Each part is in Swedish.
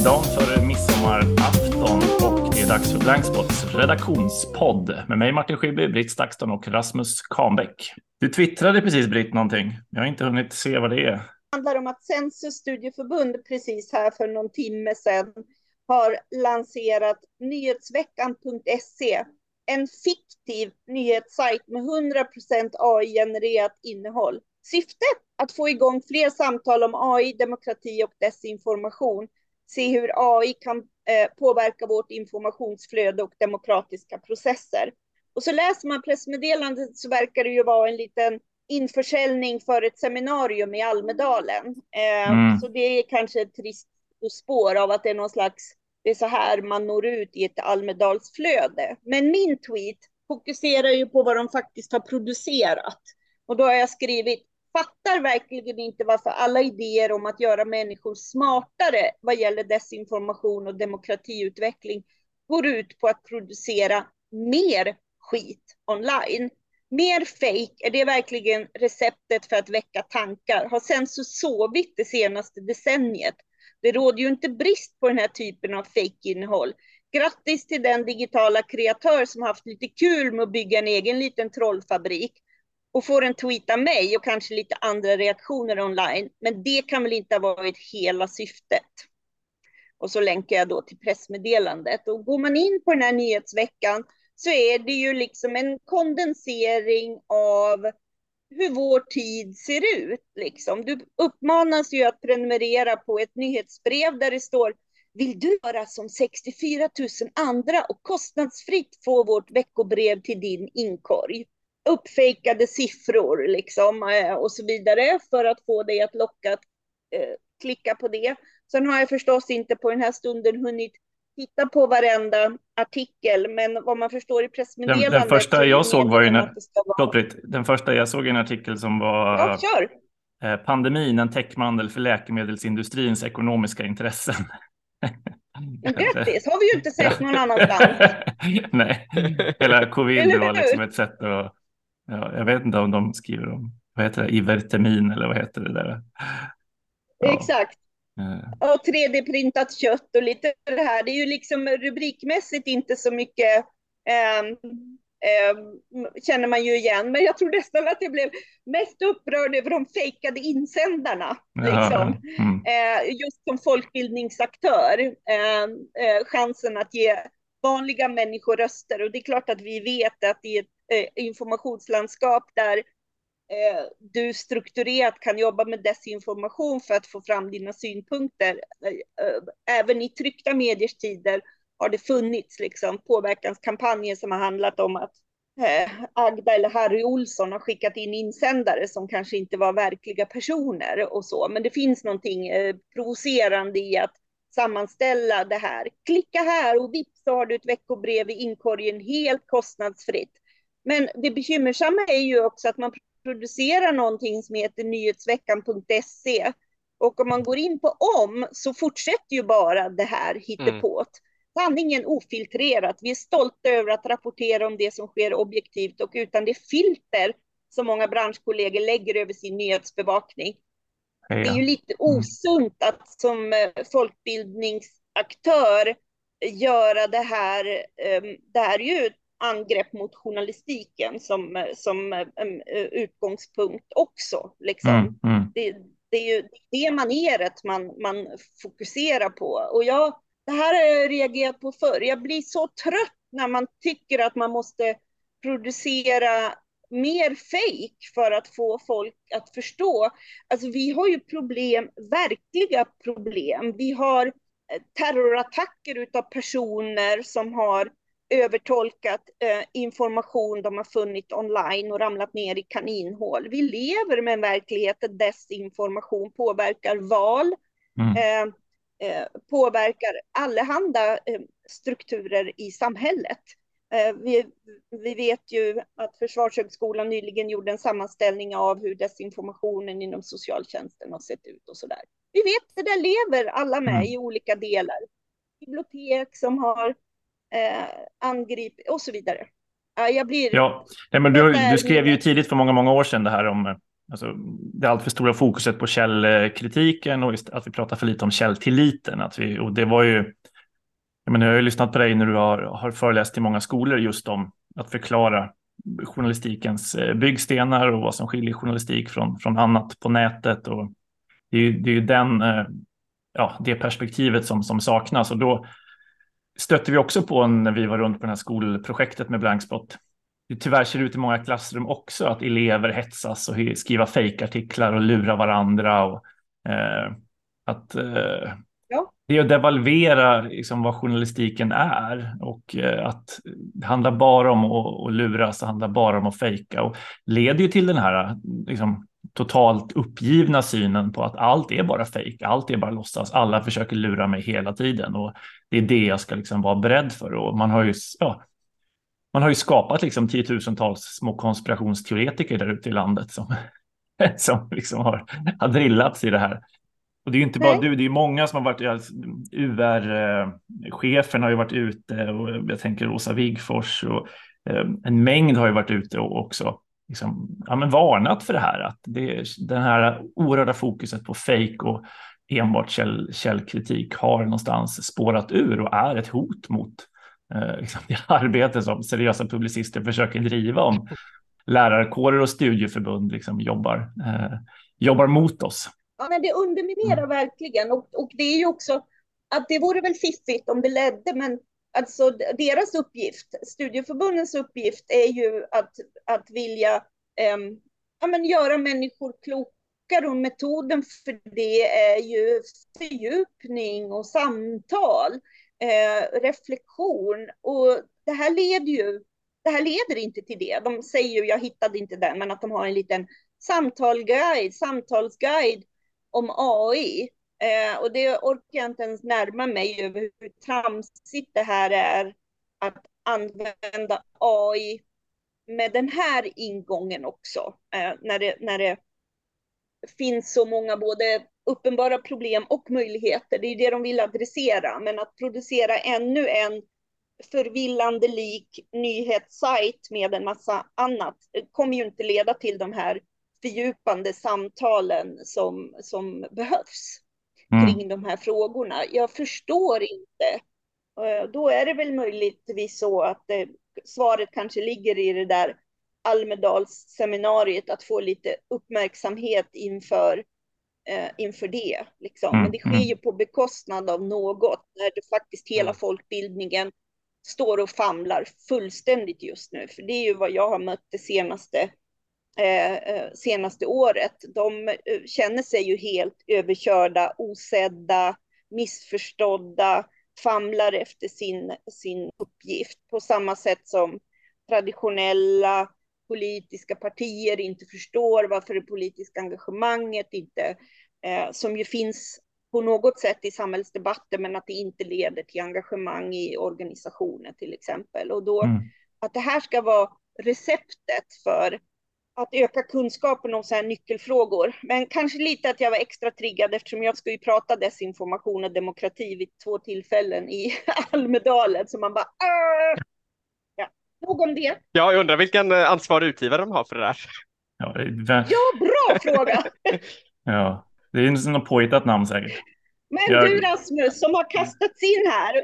är dagen före midsommarafton och det är dags för Blankspots redaktionspodd med mig Martin Schibbye, Britt Stakston och Rasmus Kahnbäck. Du twittrade precis Britt någonting. Jag har inte hunnit se vad det är. Det handlar om att Census studieförbund precis här för någon timme sedan har lanserat nyhetsveckan.se en fiktiv nyhetssajt med 100% AI-genererat innehåll. Syftet att få igång fler samtal om AI, demokrati och desinformation. Se hur AI kan eh, påverka vårt informationsflöde och demokratiska processer. Och så läser man pressmeddelandet så verkar det ju vara en liten införsäljning för ett seminarium i Almedalen. Eh, mm. Så det är kanske ett trist spår av att det är någon slags, det är så här man når ut i ett Almedalsflöde. Men min tweet fokuserar ju på vad de faktiskt har producerat. Och då har jag skrivit fattar verkligen inte varför alla idéer om att göra människor smartare vad gäller desinformation och demokratiutveckling går ut på att producera mer skit online. Mer fake, är det verkligen receptet för att väcka tankar? Har Sensus sovit det senaste decenniet? Det råder ju inte brist på den här typen av fake-innehåll. Grattis till den digitala kreatör som haft lite kul med att bygga en egen liten trollfabrik och får en av mig och kanske lite andra reaktioner online. Men det kan väl inte ha varit hela syftet. Och så länkar jag då till pressmeddelandet. Och går man in på den här nyhetsveckan så är det ju liksom en kondensering av hur vår tid ser ut. Liksom. Du uppmanas ju att prenumerera på ett nyhetsbrev där det står vill du göra som 64 000 andra och kostnadsfritt få vårt veckobrev till din inkorg? Uppfejkade siffror liksom eh, och så vidare för att få dig att locka att eh, klicka på det. Sen har jag förstås inte på den här stunden hunnit titta på varenda artikel, men vad man förstår i pressmeddelandet. Den, den första jag såg var ju när, vara... den första jag såg en artikel som var ja, kör. Eh, pandemin, en täckmandel för läkemedelsindustrins ekonomiska intressen. Grattis, har vi ju inte sett någon annanstans. Nej, hela covid var liksom ett sätt att Ja, jag vet inte om de skriver om, vad heter det, Ivertemin eller vad heter det där? Ja. Exakt. Ja. Och 3D-printat kött och lite det här. Det är ju liksom rubrikmässigt inte så mycket eh, eh, känner man ju igen. Men jag tror nästan att jag blev mest upprörd över de fejkade insändarna. Liksom. Mm. Eh, just som folkbildningsaktör. Ehm, eh, chansen att ge vanliga människoröster. Och det är klart att vi vet att i ett eh, informationslandskap där eh, du strukturerat kan jobba med desinformation för att få fram dina synpunkter. Eh, eh, även i tryckta mediers tider har det funnits liksom påverkanskampanjer som har handlat om att eh, Agda eller Harry Olsson har skickat in insändare som kanske inte var verkliga personer och så. Men det finns någonting eh, provocerande i att sammanställa det här. Klicka här och vips så har du ett veckobrev i inkorgen helt kostnadsfritt. Men det bekymmersamma är ju också att man producerar någonting som heter nyhetsveckan.se. Och om man går in på om så fortsätter ju bara det här hittepåt. Mm. Sanningen ofiltrerat. Vi är stolta över att rapportera om det som sker objektivt och utan det filter som många branschkollegor lägger över sin nyhetsbevakning. Det är ju lite mm. osunt att som eh, folkbildningsaktör göra det här. Ehm, det här är ju ett angrepp mot journalistiken som, som um, utgångspunkt också. Liksom. Mm, mm. Det, det, är ju det maneret man, man fokuserar på. Och jag, det här har jag reagerat på förr. Jag blir så trött när man tycker att man måste producera mer fejk för att få folk att förstå. Alltså vi har ju problem, verkliga problem. Vi har eh, terrorattacker utav personer som har övertolkat eh, information de har funnit online och ramlat ner i kaninhål. Vi lever med en verklighet där desinformation påverkar val, mm. eh, eh, påverkar allehanda eh, strukturer i samhället. Eh, vi, vi vet ju att Försvarshögskolan nyligen gjorde en sammanställning av hur desinformationen inom socialtjänsten har sett ut och så där. Vi vet det där lever alla med mm. i olika delar. Bibliotek som har eh, angripit och så vidare. jag blir... Ja, ja men du, du skrev ju tidigt för många, många år sedan det här om alltså, det allt för stora fokuset på källkritiken och att vi pratar för lite om källtilliten. Att vi, och det var ju, jag, menar, jag har ju lyssnat på dig när du har, har föreläst i många skolor just om att förklara journalistikens eh, byggstenar och vad som skiljer journalistik från, från annat på nätet. Och det är ju, det är ju den, eh, ja, det perspektivet som, som saknas. Och då stötte vi också på när vi var runt på det här skolprojektet med blankspot. Det tyvärr ser ut i många klassrum också att elever hetsas och skriva fejkartiklar och lura varandra. Och, eh, att eh, ja. Det är att devalvera liksom, vad journalistiken är och eh, att det handlar bara om att, att luras, det handlar bara om att fejka och leder ju till den här liksom, totalt uppgivna synen på att allt är bara fejk, allt är bara låtsas, alla försöker lura mig hela tiden och det är det jag ska liksom vara beredd för och man har ju, ja, man har ju skapat liksom tiotusentals små konspirationsteoretiker där ute i landet som, som liksom har, har drillats i det här. Och det är ju inte bara Nej. du, det är många som har varit, UR-chefen har ju varit ute och jag tänker Åsa Wigfors och eh, en mängd har ju varit ute och också liksom, ja, men varnat för det här, att det, den här oerhörda fokuset på fejk och enbart käll, källkritik har någonstans spårat ur och är ett hot mot eh, liksom det arbete som seriösa publicister försöker driva om lärarkårer och studieförbund liksom jobbar, eh, jobbar mot oss. Ja, men det underminerar mm. verkligen och, och det är ju också att det vore väl fiffigt om det ledde, men alltså deras uppgift, studieförbundens uppgift är ju att, att vilja eh, ja, men göra människor klokare och metoden för det är ju fördjupning och samtal, eh, reflektion och det här leder ju det här leder inte till det. De säger ju, jag hittade inte den, men att de har en liten samtalguide, samtalsguide om AI. Eh, och det orkar jag inte ens närma mig över hur tramsigt det här är att använda AI med den här ingången också. Eh, när, det, när det finns så många både uppenbara problem och möjligheter. Det är det de vill adressera. Men att producera ännu en förvillande lik nyhetssajt med en massa annat kommer ju inte leda till de här fördjupande samtalen som, som behövs mm. kring de här frågorna. Jag förstår inte. Eh, då är det väl möjligtvis så att det, eh, svaret kanske ligger i det där Almedalsseminariet, att få lite uppmärksamhet inför, eh, inför det. Liksom. Mm. Men det sker mm. ju på bekostnad av något, när det faktiskt hela mm. folkbildningen står och famlar fullständigt just nu. För det är ju vad jag har mött det senaste senaste året, de eh, känner sig ju helt överkörda, osedda, missförstådda, famlar efter sin, sin uppgift på samma sätt som traditionella politiska partier inte förstår varför det politiska engagemanget inte, eh, som ju finns på något sätt i samhällsdebatten, men att det inte leder till engagemang i organisationer till exempel. Och då mm. att det här ska vara receptet för att öka kunskapen om så här nyckelfrågor. Men kanske lite att jag var extra triggad eftersom jag ska ju prata desinformation och demokrati vid två tillfällen i Almedalen. Så man bara... Aah! Ja, nog om det. Ja, jag undrar vilken eh, ansvarig utgivare de har för det där. Ja, ja bra fråga. ja, det är ju något påhittat namn säkert. Men jag... du Rasmus som har kastats in här.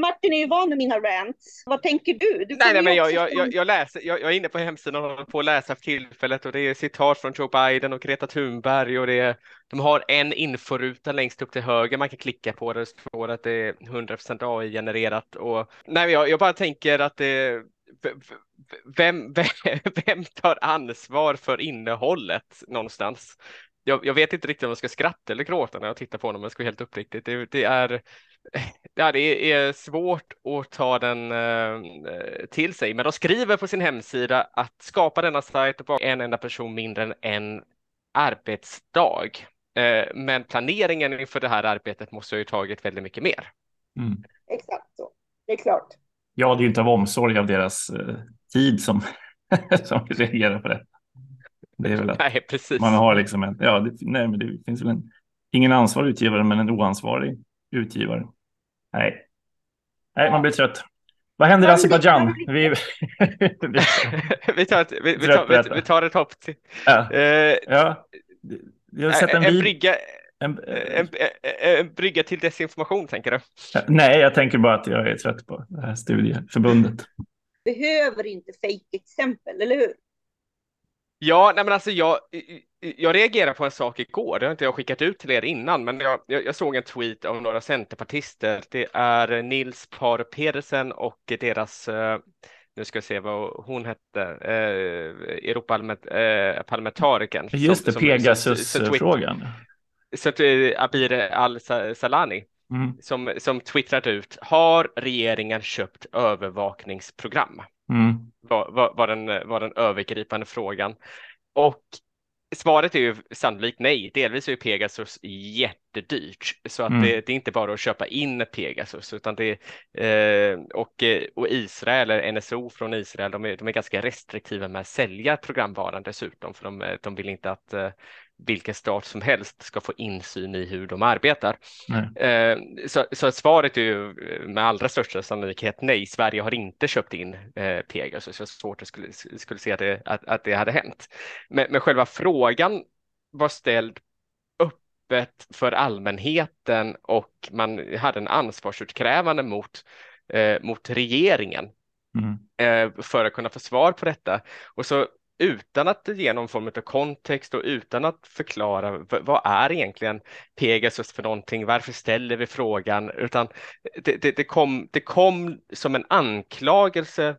Martin är ju van med mina rants. Vad tänker du? du nej, nej, men jag, jag, jag, jag, läser, jag, jag är inne på hemsidan och håller på att läsa för tillfället och det är citat från Joe Biden och Greta Thunberg och det är, de har en inforuta längst upp till höger man kan klicka på där det står att det är 100% AI-genererat och nej, jag, jag bara tänker att det vem, vem, vem tar ansvar för innehållet någonstans? Jag, jag, vet inte riktigt om jag ska skratta eller gråta när jag tittar på honom, om jag ska vara helt uppriktigt. Det, det, är, ja, det är svårt att ta den eh, till sig, men de skriver på sin hemsida att skapa denna sajt på en enda person mindre än en arbetsdag. Eh, men planeringen inför det här arbetet måste ha ju tagit väldigt mycket mer. Mm. Exakt så, det är klart. Ja, det är ju inte av omsorg av deras eh, tid som, som reagerar på det. Det är väl att nej, precis. man har liksom en, ja, det, nej, men det finns väl en, ingen ansvarig utgivare, men en oansvarig utgivare. Nej, nej, man blir trött. Vad händer i Azerbajdzjan? Vi, vi, tar ett, vi, vi, tar, vi, vi tar ett hopp till. Ja. Uh, ja. Jag har sett en, en, brygga, en, en, en, brygga till desinformation, tänker du? Nej, jag tänker bara att jag är trött på det här studieförbundet. Behöver inte fake-exempel, eller hur? Ja, nej men alltså jag, jag reagerade på en sak igår, det har inte jag skickat ut till er innan, men jag, jag såg en tweet av några centerpartister. Det är Nils Par Pedersen och deras, eh, nu ska vi se vad hon hette, eh, Europaparlamentarikern. Eh, Just det, Pegasus-frågan. Så, så, Abir Al-Salani. Mm. Som, som twittrat ut, har regeringen köpt övervakningsprogram? Mm. Var, var, var, den, var den övergripande frågan. Och Svaret är ju sannolikt nej. Delvis är ju Pegasus jättedyrt så att mm. det, det, är inte bara att köpa in Pegasus utan det eh, och, och Israel eller NSO från Israel. De är, de är ganska restriktiva med att sälja programvaran dessutom för de, de vill inte att eh, vilken stat som helst ska få insyn i hur de arbetar. Eh, så, så svaret är ju med allra största sannolikhet nej. Sverige har inte köpt in eh, Pegasus. Jag svårt att skulle, skulle se att det, att, att det hade hänt. Men, men själva frågan var ställd öppet för allmänheten och man hade en ansvarsutkrävande mot, eh, mot regeringen mm. eh, för att kunna få svar på detta. Och så utan att ge någon form av kontext och utan att förklara vad är egentligen Pegasus för någonting, varför ställer vi frågan, utan det, det, det, kom, det kom som en anklagelse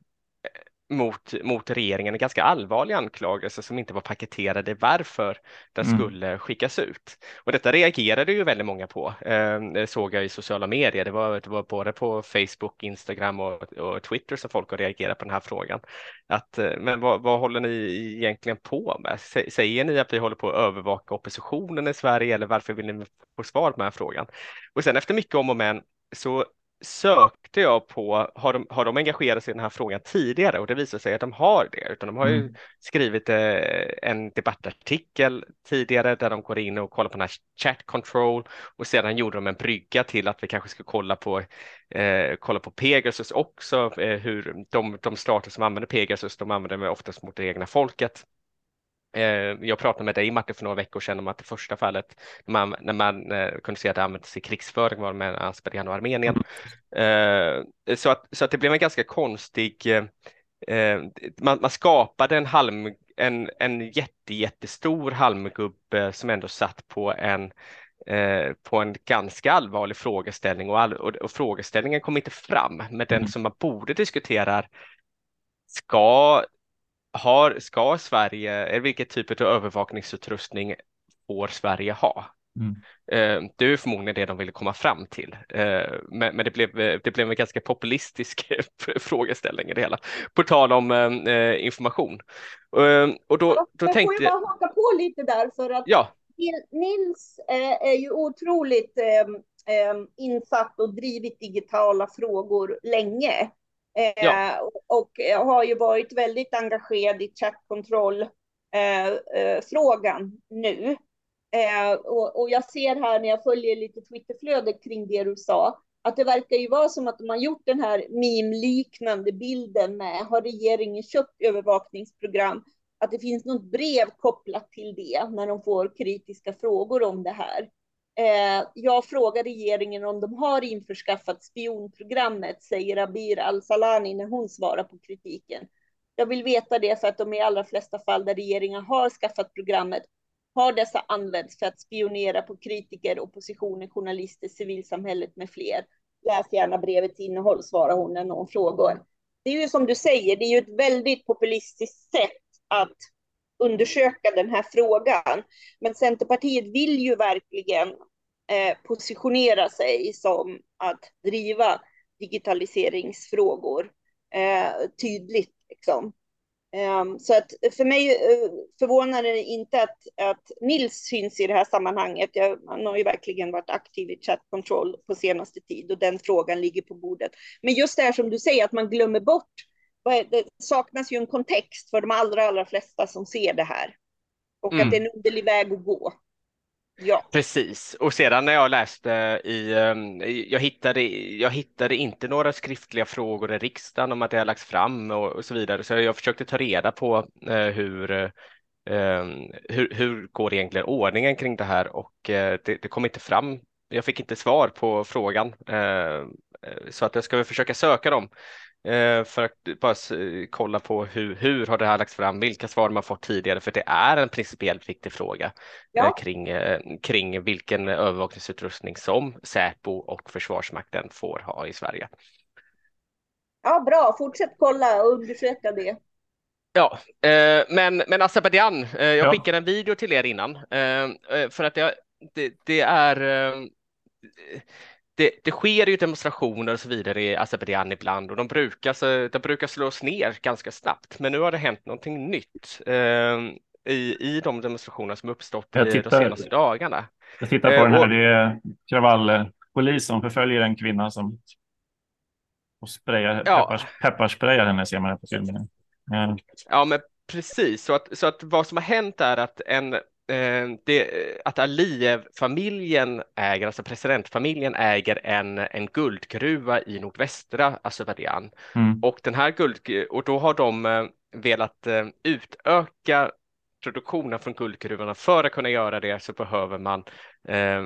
mot, mot regeringen, en ganska allvarlig anklagelse som inte var paketerade varför den mm. skulle skickas ut. Och detta reagerade ju väldigt många på, eh, såg jag i sociala medier. Det var, det var både på Facebook, Instagram och, och Twitter som folk har reagerat på den här frågan. Att, eh, men vad, vad håller ni egentligen på med? Säger ni att vi håller på att övervaka oppositionen i Sverige eller varför vill ni få svar på den här frågan? Och sen efter mycket om och men så sökte jag på, har de, har de engagerat sig i den här frågan tidigare? Och det visar sig att de har det, utan de har ju mm. skrivit eh, en debattartikel tidigare där de går in och kollar på den här chat control och sedan gjorde de en brygga till att vi kanske ska kolla på, eh, kolla på Pegasus också, eh, hur de, de stater som använder Pegasus, de använder det oftast mot det egna folket. Eh, jag pratade med dig Martin för några veckor sedan om att det första fallet när man, när man eh, kunde se att det användes i krigsföring var med Azerbajdzjan och Armenien. Eh, så, att, så att det blev en ganska konstig, man, man skapade en, halm, en, en jätte, jättestor halmgubbe som ändå satt på en på en ganska allvarlig frågeställning och, all, och, och frågeställningen kom inte fram. Men den mm. som man borde diskutera ska har, ska Sverige, eller vilket typ av övervakningsutrustning får Sverige ha? Mm. Eh, det är förmodligen det de ville komma fram till, eh, men, det, blev, det blev en ganska populistisk frågeställning i det hela. På tal om eh, information. Och då, då tänkte... Får jag bara haka på lite där för att ja. Nils är ju otroligt insatt och drivit digitala frågor länge. Ja. Eh, och, och har ju varit väldigt engagerad i chattkontrollfrågan eh, eh, nu. Eh, och, och, jag ser här när jag följer lite Twitterflöde kring det du sa, att det verkar ju vara som att de har gjort den här meme-liknande bilden med har regeringen köpt övervakningsprogram? Att det finns något brev kopplat till det när de får kritiska frågor om det här. Eh, jag frågar regeringen om de har införskaffat spionprogrammet, säger Abir Al-Salani när hon svarar på kritiken. Jag vill veta det för att de i allra flesta fall där regeringen har skaffat programmet har dessa använts för att spionera på kritiker, oppositionen, journalister, civilsamhället med fler. Läs gärna brevets innehåll, svarar hon när någon frågar. Det är ju som du säger, det är ju ett väldigt populistiskt sätt att undersöka den här frågan. Men Centerpartiet vill ju verkligen eh, positionera sig som att driva digitaliseringsfrågor eh, tydligt. Liksom. Ehm, så att för mig eh, förvånar det inte att, att Nils syns i det här sammanhanget. Jag, han har ju verkligen varit aktiv i chat control på senaste tid och den frågan ligger på bordet. Men just det här som du säger att man glömmer bort det saknas ju en kontext för de allra, allra flesta som ser det här. Och mm. att det är en underlig väg att gå. Ja. Precis, och sedan när jag läste i, ehm, jag hittade, jag hittade inte några skriftliga frågor i riksdagen om att det har lagts fram och, och så vidare, så jag försökte ta reda på eh, hur, eh, hur, hur går egentligen ordningen kring det här och eh, det, det kom inte fram. Jag fick inte svar på frågan, eh, så att jag ska försöka söka dem för att bara kolla på hur, hur har det här lagts fram, vilka svar man fått tidigare, för det är en principiellt viktig fråga ja. Eh, kring, eh, kring vilken övervakningsutrustning som Säpo och Försvarsmakten får ha i Sverige. Ja, bra. Fortsätt kolla och undersöka det. Ja, men, men Azerbajdzjan, jag ja. skickade en video till er innan för att det, det, det är det, det sker ju demonstrationer och så vidare i Azerbajdzjan ibland och de brukar, de brukar slås ner ganska snabbt. Men nu har det hänt någonting nytt eh, i, i de demonstrationer som uppstått jag tittar, de senaste dagarna. Jag tittar på eh, den här, och, det är kravallpolis som förföljer en kvinna som och sprayar, ja. peppars, pepparsprayar henne ser man här på filmen. Mm. Ja, men precis. Så att, så att vad som har hänt är att en Eh, det, att Aliyev-familjen äger, alltså presidentfamiljen äger en, en guldgruva i nordvästra Azerbajdzjan. Mm. Och den här guld, och då har de eh, velat eh, utöka produktionen från guldgruvorna. För att kunna göra det så behöver man eh,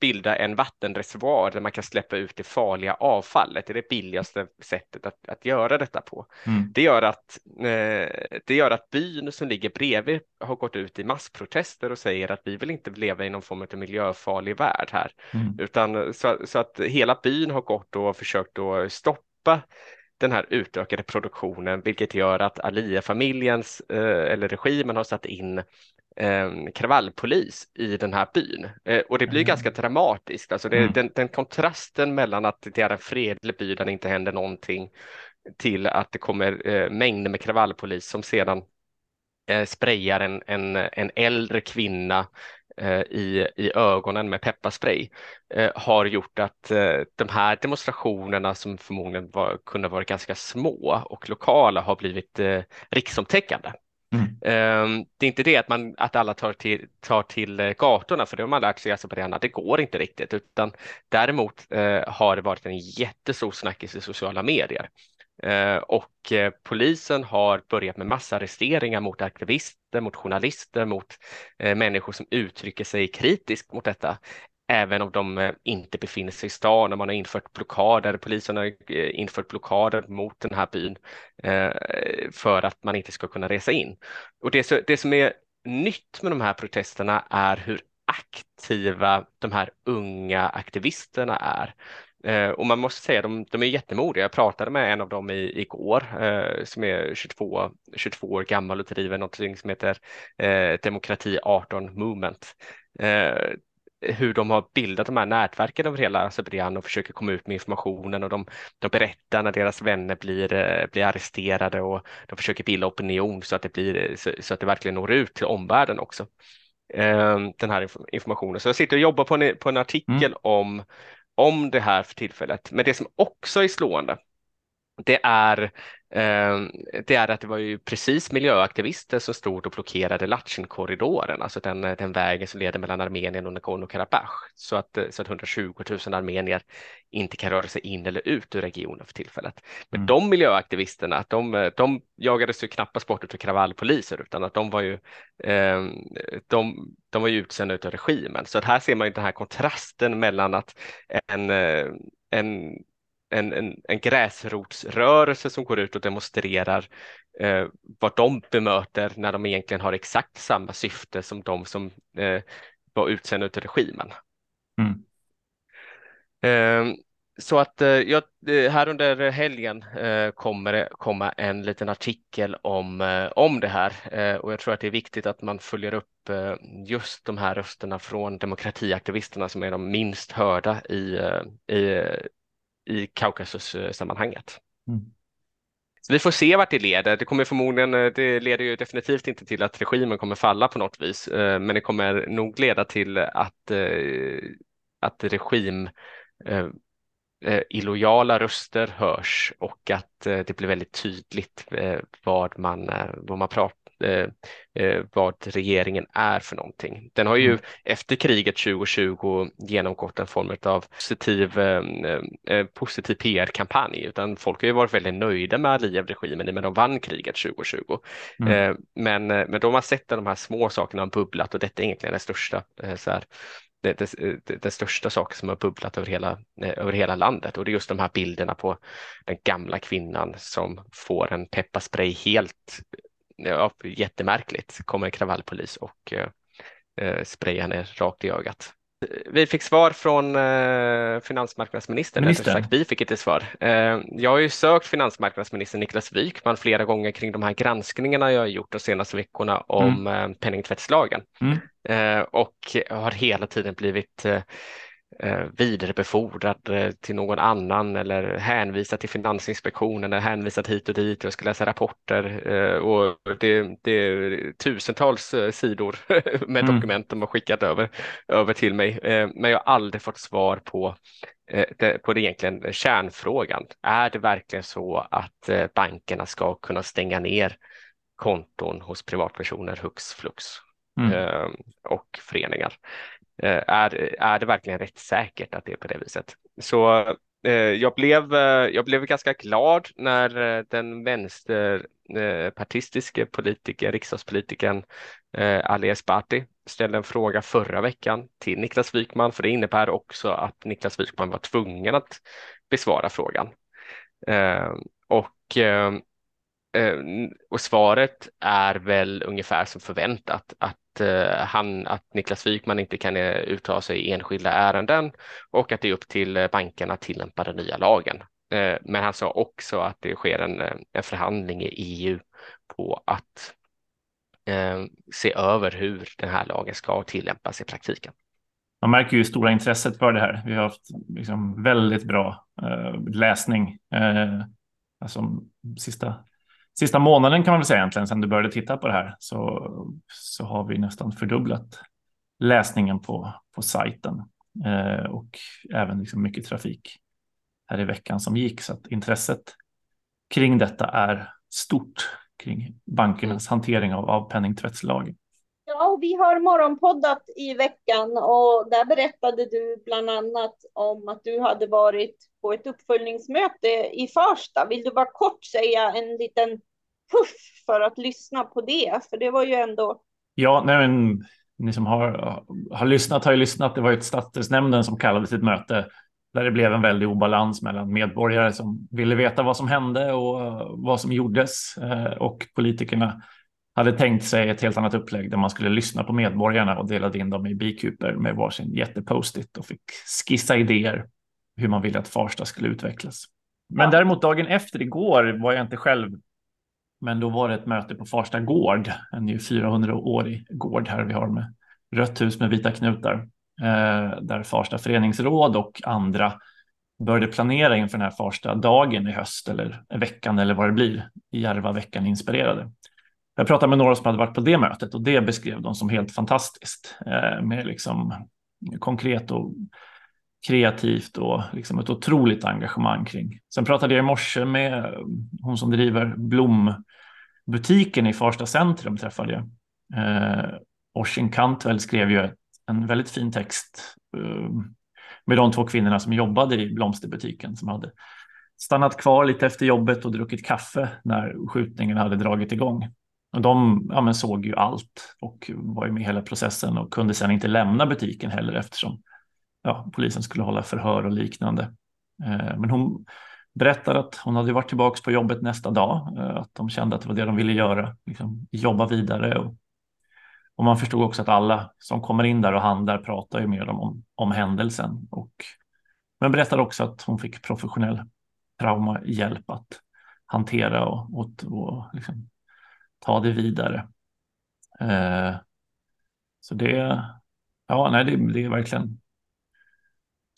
bilda en vattenreservoar där man kan släppa ut det farliga avfallet. Det är det billigaste sättet att, att göra detta på. Mm. Det, gör att, eh, det gör att byn som ligger bredvid har gått ut i massprotester och säger att vi vill inte leva i någon form av miljöfarlig värld här, mm. utan så, så, att hela byn har gått och försökt att stoppa den här utökade produktionen, vilket gör att Alia-familjens eh, eller regimen har satt in eh, kravallpolis i den här byn. Eh, och det blir mm. ganska dramatiskt, alltså det, mm. den, den, kontrasten mellan att det är en fredlig by där det inte händer någonting till att det kommer mängder med kravallpolis som sedan sprayar en, en, en äldre kvinna i, i ögonen med pepparspray eh, har gjort att eh, de här demonstrationerna som förmodligen var, kunde varit ganska små och lokala har blivit riksomtäckande. Mm. Ehm, det är inte det att, man, att alla tar till, tar till gatorna, för det har man lärt sig i Azerbajdzjan, det går inte riktigt, utan däremot har det varit en jättestor snackis i sociala medier. Eh, och eh, polisen har börjat med massarresteringar mot aktivister, mot journalister, mot eh, människor som uttrycker sig kritiskt mot detta även om de inte befinner sig i stan och man har infört blockader. Polisen har infört blockader mot den här byn för att man inte ska kunna resa in. Och det, det som är nytt med de här protesterna är hur aktiva de här unga aktivisterna är. Eh, och man måste säga de, de är jättemodiga. Jag pratade med en av dem i, igår eh, som är 22, 22 år gammal och driver något som heter eh, Demokrati 18 Movement. Eh, hur de har bildat de här nätverken över hela Azerbajdzjan och försöker komma ut med informationen och de, de berättar när deras vänner blir, eh, blir arresterade och de försöker bilda opinion så att det, blir, så, så att det verkligen når ut till omvärlden också eh, den här informationen. Så jag sitter och jobbar på en, på en artikel mm. om om det här för tillfället. Men det som också är slående, det är, eh, det är att det var ju precis miljöaktivister som stod och blockerade Latchin-korridoren, alltså den, den vägen som leder mellan Armenien och Nagorno-Karabach, så att, så att 120 000 armenier inte kan röra sig in eller ut ur regionen för tillfället. Men mm. de miljöaktivisterna, de, de jagades ju knappast bort av kravallpoliser, utan att de var ju, eh, de, de var ju utsända av regimen. Så att här ser man ju den här kontrasten mellan att en, eh, en en, en, en gräsrotsrörelse som går ut och demonstrerar eh, vad de bemöter när de egentligen har exakt samma syfte som de som eh, var utsända av regimen. Mm. Eh, så att eh, jag, eh, här under helgen eh, kommer det komma en liten artikel om, om det här och jag tror att det är viktigt att man följer upp just de här rösterna från demokratiaktivisterna som är de minst hörda i, i, i Kaukasus-sammanhanget. Mm. vi får se vart det leder. Det kommer förmodligen, det leder ju definitivt inte till att regimen kommer falla på något vis, men det kommer nog leda till att, att regim eh, illojala röster hörs och att eh, det blir väldigt tydligt eh, vad, man, eh, vad, man pratar, eh, eh, vad regeringen är för någonting. Den har ju mm. efter kriget 2020 genomgått en form av positiv, eh, eh positiv PR-kampanj, utan folk har ju varit väldigt nöjda med Aliyev-regimen när de vann kriget 2020. Mm. Eh, men, men då har sett att de här små sakerna har bubblat och detta är egentligen det största. Så här, det, största saken som har bubblat över hela, över hela landet och det är just de här bilderna på den gamla kvinnan som får en pepparspray helt ja, jättemärkligt, kommer en kravallpolis och eh, eh sprayar henne rakt i ögat. Vi fick svar från eh, finansmarknadsministern, Minister. sagt vi fick inte svar. Eh, jag har ju sökt finansmarknadsminister Niklas Wykman flera gånger kring de här granskningarna jag har gjort de senaste veckorna om mm. eh, penningtvättslagen mm. Eh, och har hela tiden blivit eh, vidarebefordrad eh, till någon annan eller hänvisad till Finansinspektionen eller hänvisad hit och dit. Jag ska läsa rapporter eh, och det, det är tusentals eh, sidor med mm. dokument de har skickat över, över till mig. Eh, men jag har aldrig fått svar på eh, på det egentligen kärnfrågan. Är det verkligen så att bankerna ska kunna stänga ner konton hos privatpersoner hux flux mm. och föreningar? Eh, är, är det verkligen rättssäkert att det är på det viset? Så eh, jag, blev, eh, jag blev ganska glad när eh, den vänsterpartistiske politiker, riksdagspolitikern Ali Esbati ställde en fråga förra veckan till Niklas Wykman, för det innebär också att Niklas Wykman var tvungen att besvara frågan. Och och svaret är väl ungefär som förväntat att Eh, han, att Niklas Wykman inte kan eh, uttala sig i enskilda ärenden och att det är upp till eh, bankerna att tillämpa den nya lagen. Men han sa också att det sker en, en förhandling i EU på att eh, se över hur den här lagen ska tillämpas i praktiken. Man märker ju stora intresset för det här. Vi har haft liksom väldigt bra eh, läsning. Eh, alltså sista sista månaden kan man väl säga egentligen sedan du började titta på det här så, så har vi nästan fördubblat läsningen på, på sajten eh, och även liksom mycket trafik här i veckan som gick så att intresset kring detta är stort kring bankernas mm. hantering av, av penningtvättslagen. Ja, och vi har morgonpoddat i veckan och där berättade du bland annat om att du hade varit på ett uppföljningsmöte i Farsta. Vill du bara kort säga en liten puff för att lyssna på det? För det var ju ändå. Ja, nej, men ni som har, har lyssnat har ju lyssnat. Det var ju stadsdelsnämnden som kallade sitt möte där det blev en väldig obalans mellan medborgare som ville veta vad som hände och vad som gjordes eh, och politikerna hade tänkt sig ett helt annat upplägg där man skulle lyssna på medborgarna och delade in dem i bikuper med varsin jättepostit och fick skissa idéer hur man ville att Farsta skulle utvecklas. Men däremot dagen efter igår var jag inte själv, men då var det ett möte på Farsta gård, en 400-årig gård här vi har med rött hus med vita knutar, eh, där Farsta föreningsråd och andra började planera inför den här Farsta dagen i höst eller veckan eller vad det blir, Järvaveckan inspirerade. Jag pratade med några som hade varit på det mötet och det beskrev de som helt fantastiskt eh, med liksom konkret och kreativt och liksom ett otroligt engagemang kring. Sen pratade jag i morse med eh, hon som driver blombutiken i Farsta centrum träffade jag. Eh, Orsin Kantvel skrev ju en väldigt fin text eh, med de två kvinnorna som jobbade i blomsterbutiken som hade stannat kvar lite efter jobbet och druckit kaffe när skjutningen hade dragit igång. De ja, men såg ju allt och var ju med i hela processen och kunde sedan inte lämna butiken heller eftersom ja, polisen skulle hålla förhör och liknande. Eh, men hon berättade att hon hade varit tillbaka på jobbet nästa dag, eh, att de kände att det var det de ville göra, liksom jobba vidare. Och, och man förstod också att alla som kommer in där och handlar pratar ju med dem om, om händelsen. Och, men berättade också att hon fick professionell traumahjälp att hantera och, och, och liksom ta det vidare. Eh, så det, ja, nej, det, det är verkligen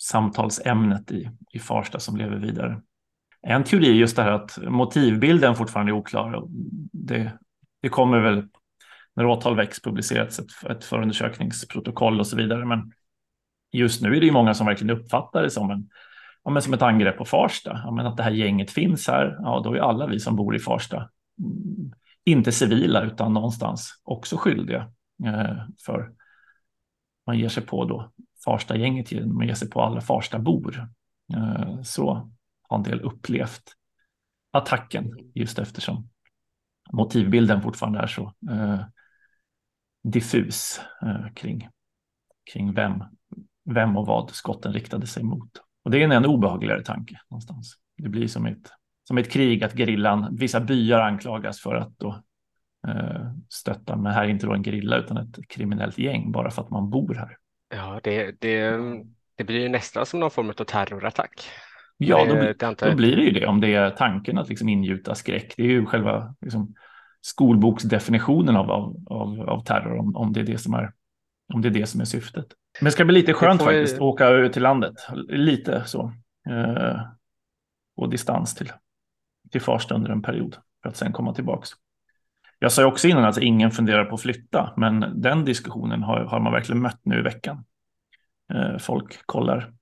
samtalsämnet i, i Farsta som lever vidare. En teori är just det här att motivbilden fortfarande är oklar. Det, det kommer väl när åtal väcks publiceras ett, ett förundersökningsprotokoll och så vidare. Men just nu är det ju många som verkligen uppfattar det som, en, ja, men som ett angrepp på Farsta. Ja, men att det här gänget finns här, ja, då är alla vi som bor i Farsta mm, inte civila utan någonstans också skyldiga eh, för man ger sig på då Farsta-gänget, man ger sig på alla Farsta-bor. Eh, så har en del upplevt attacken just eftersom motivbilden fortfarande är så eh, diffus eh, kring, kring vem, vem och vad skotten riktade sig mot. Och det är en, en obehagligare tanke någonstans. Det blir som ett, som ett krig att gerillan, vissa byar anklagas för att då eh, stötta, men här är inte då en gerilla utan ett kriminellt gäng bara för att man bor här. Ja, det, det, det blir ju nästan som någon form av terrorattack. Ja, då, blir, då blir det ju det om det är tanken att liksom ingjuta skräck. Det är ju själva liksom, skolboksdefinitionen av, av, av, av terror, om, om, det är det som är, om det är det som är syftet. Men det ska bli lite skönt faktiskt att åka ut till landet, lite så, eh, på distans till, till Farsta under en period för att sen komma tillbaks. Jag sa också innan att ingen funderar på att flytta, men den diskussionen har, har man verkligen mött nu i veckan. Eh, folk kollar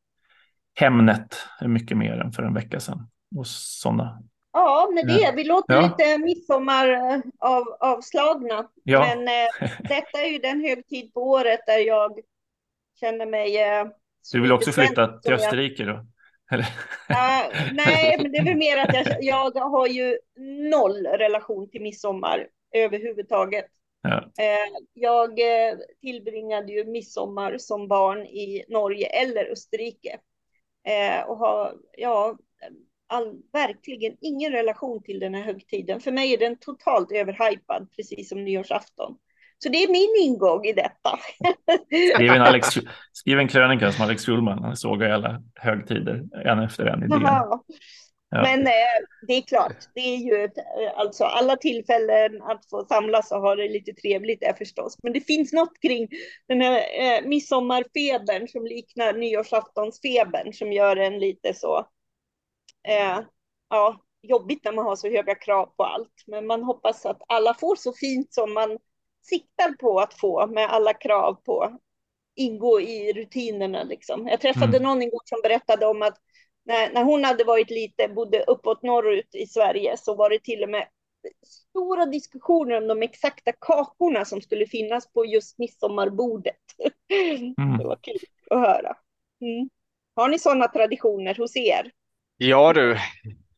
Hemnet mycket mer än för en vecka sedan och sådana Ja, med det. Vi låter ja. lite midsommar eh, av, avslagna. Ja. Men eh, detta är ju den högtid på året där jag känner mig... Eh, du vill också flytta till Österrike då? Eller? Uh, nej, men det är väl mer att jag, jag har ju noll relation till midsommar överhuvudtaget. Ja. Uh, jag uh, tillbringade ju midsommar som barn i Norge eller Österrike. Uh, och har, ja, all, verkligen ingen relation till den här högtiden. För mig är den totalt överhypad, precis som nyårsafton. Så det är min ingång i detta. Skriv en, Alex, skriv en krönika som Alex Schulman, han sågar alla högtider en efter en i Ja. Men eh, det är klart, det är ju eh, alltså alla tillfällen att få samlas och ha det lite trevligt är förstås. Men det finns något kring den här eh, midsommarfebern som liknar nyårsaftonsfebern som gör en lite så eh, ja, jobbigt när man har så höga krav på allt. Men man hoppas att alla får så fint som man siktar på att få med alla krav på ingå i rutinerna. Liksom. Jag träffade mm. någon igår som berättade om att när, när hon hade varit lite, bodde uppåt norrut i Sverige, så var det till och med stora diskussioner om de exakta kakorna som skulle finnas på just midsommarbordet. Mm. Det var kul att höra. Mm. Har ni sådana traditioner hos er? Ja du,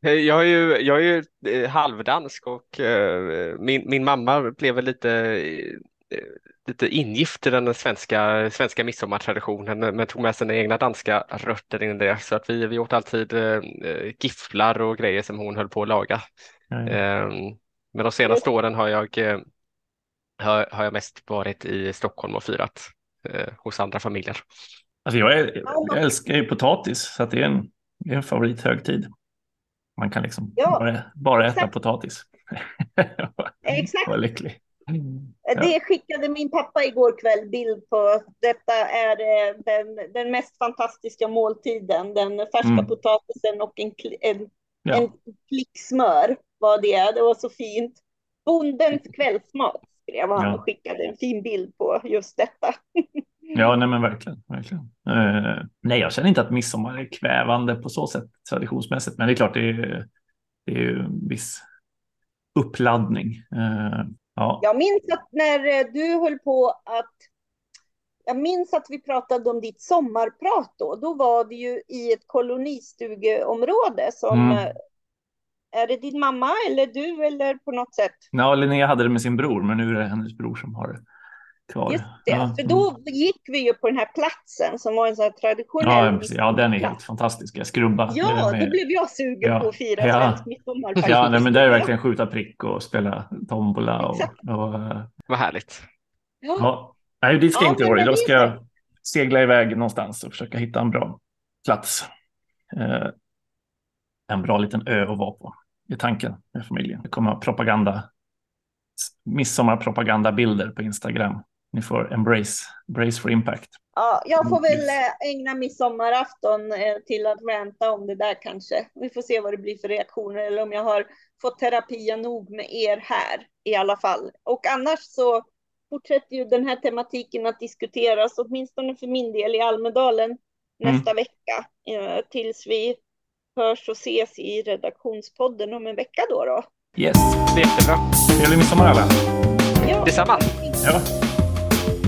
jag är ju, jag är ju eh, halvdansk och eh, min, min mamma blev väl lite, eh, lite ingift i den svenska, svenska midsommartraditionen men tog med sina egna danska rötter in i det så att vi, vi åt alltid gifflar och grejer som hon höll på att laga. Mm. Men de senaste åren har jag, har, har jag mest varit i Stockholm och firat hos andra familjer. Alltså jag, är, jag älskar ju potatis så att det är en det är en favorithögtid. Man kan liksom ja, bara, bara äta potatis. exakt. Var lycklig. Ja. Det skickade min pappa igår kväll bild på. Detta är eh, den, den mest fantastiska måltiden. Den färska mm. potatisen och en, en, ja. en klick smör var det. Det var så fint. Bondens kvällsmat skrev han ja. och skickade en fin bild på just detta. Ja, nej men verkligen. verkligen. Uh, nej, jag känner inte att midsommar är kvävande på så sätt traditionsmässigt, men det är klart det är, det är ju en viss uppladdning. Uh, ja. Jag minns att när du höll på att jag minns att vi pratade om ditt sommarprat då. Då var det ju i ett kolonistugeområde som mm. Är det din mamma eller du eller på något sätt? Ja, Linnea hade det med sin bror, men nu är det hennes bror som har det kvar. Just det, ja. för då gick vi ju på den här platsen som var en sån här traditionell. Ja, ja den är helt fantastisk. Jag skrubba. Ja, då blev jag sugen ja. på att fira ja. svensk midsommar. Ja, nej, men det är verkligen skjuta prick och spela tombola. Och, och, eh, Vad härligt. Ja. ja. Nej, dit ska jag inte i år. Då ska jag segla iväg någonstans och försöka hitta en bra plats. Eh, en bra liten ö att vara på i tanken med familjen. Det kommer propaganda midsommarpropagandabilder på Instagram ni får embrace, brace for impact. Ja, jag får väl eh, ägna midsommarafton eh, till att ranta om det där kanske. Vi får se vad det blir för reaktioner eller om jag har fått terapia nog med er här i alla fall. Och annars så fortsätter ju den här tematiken att diskuteras, åtminstone för min del i Almedalen mm. nästa vecka, eh, tills vi hörs och ses i redaktionspodden om en vecka då. då. Yes. Det är jättebra. Trevlig midsommar alla. Ja. Detsamma. Ja.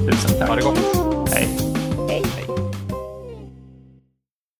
Tusen tack. Ha det gott.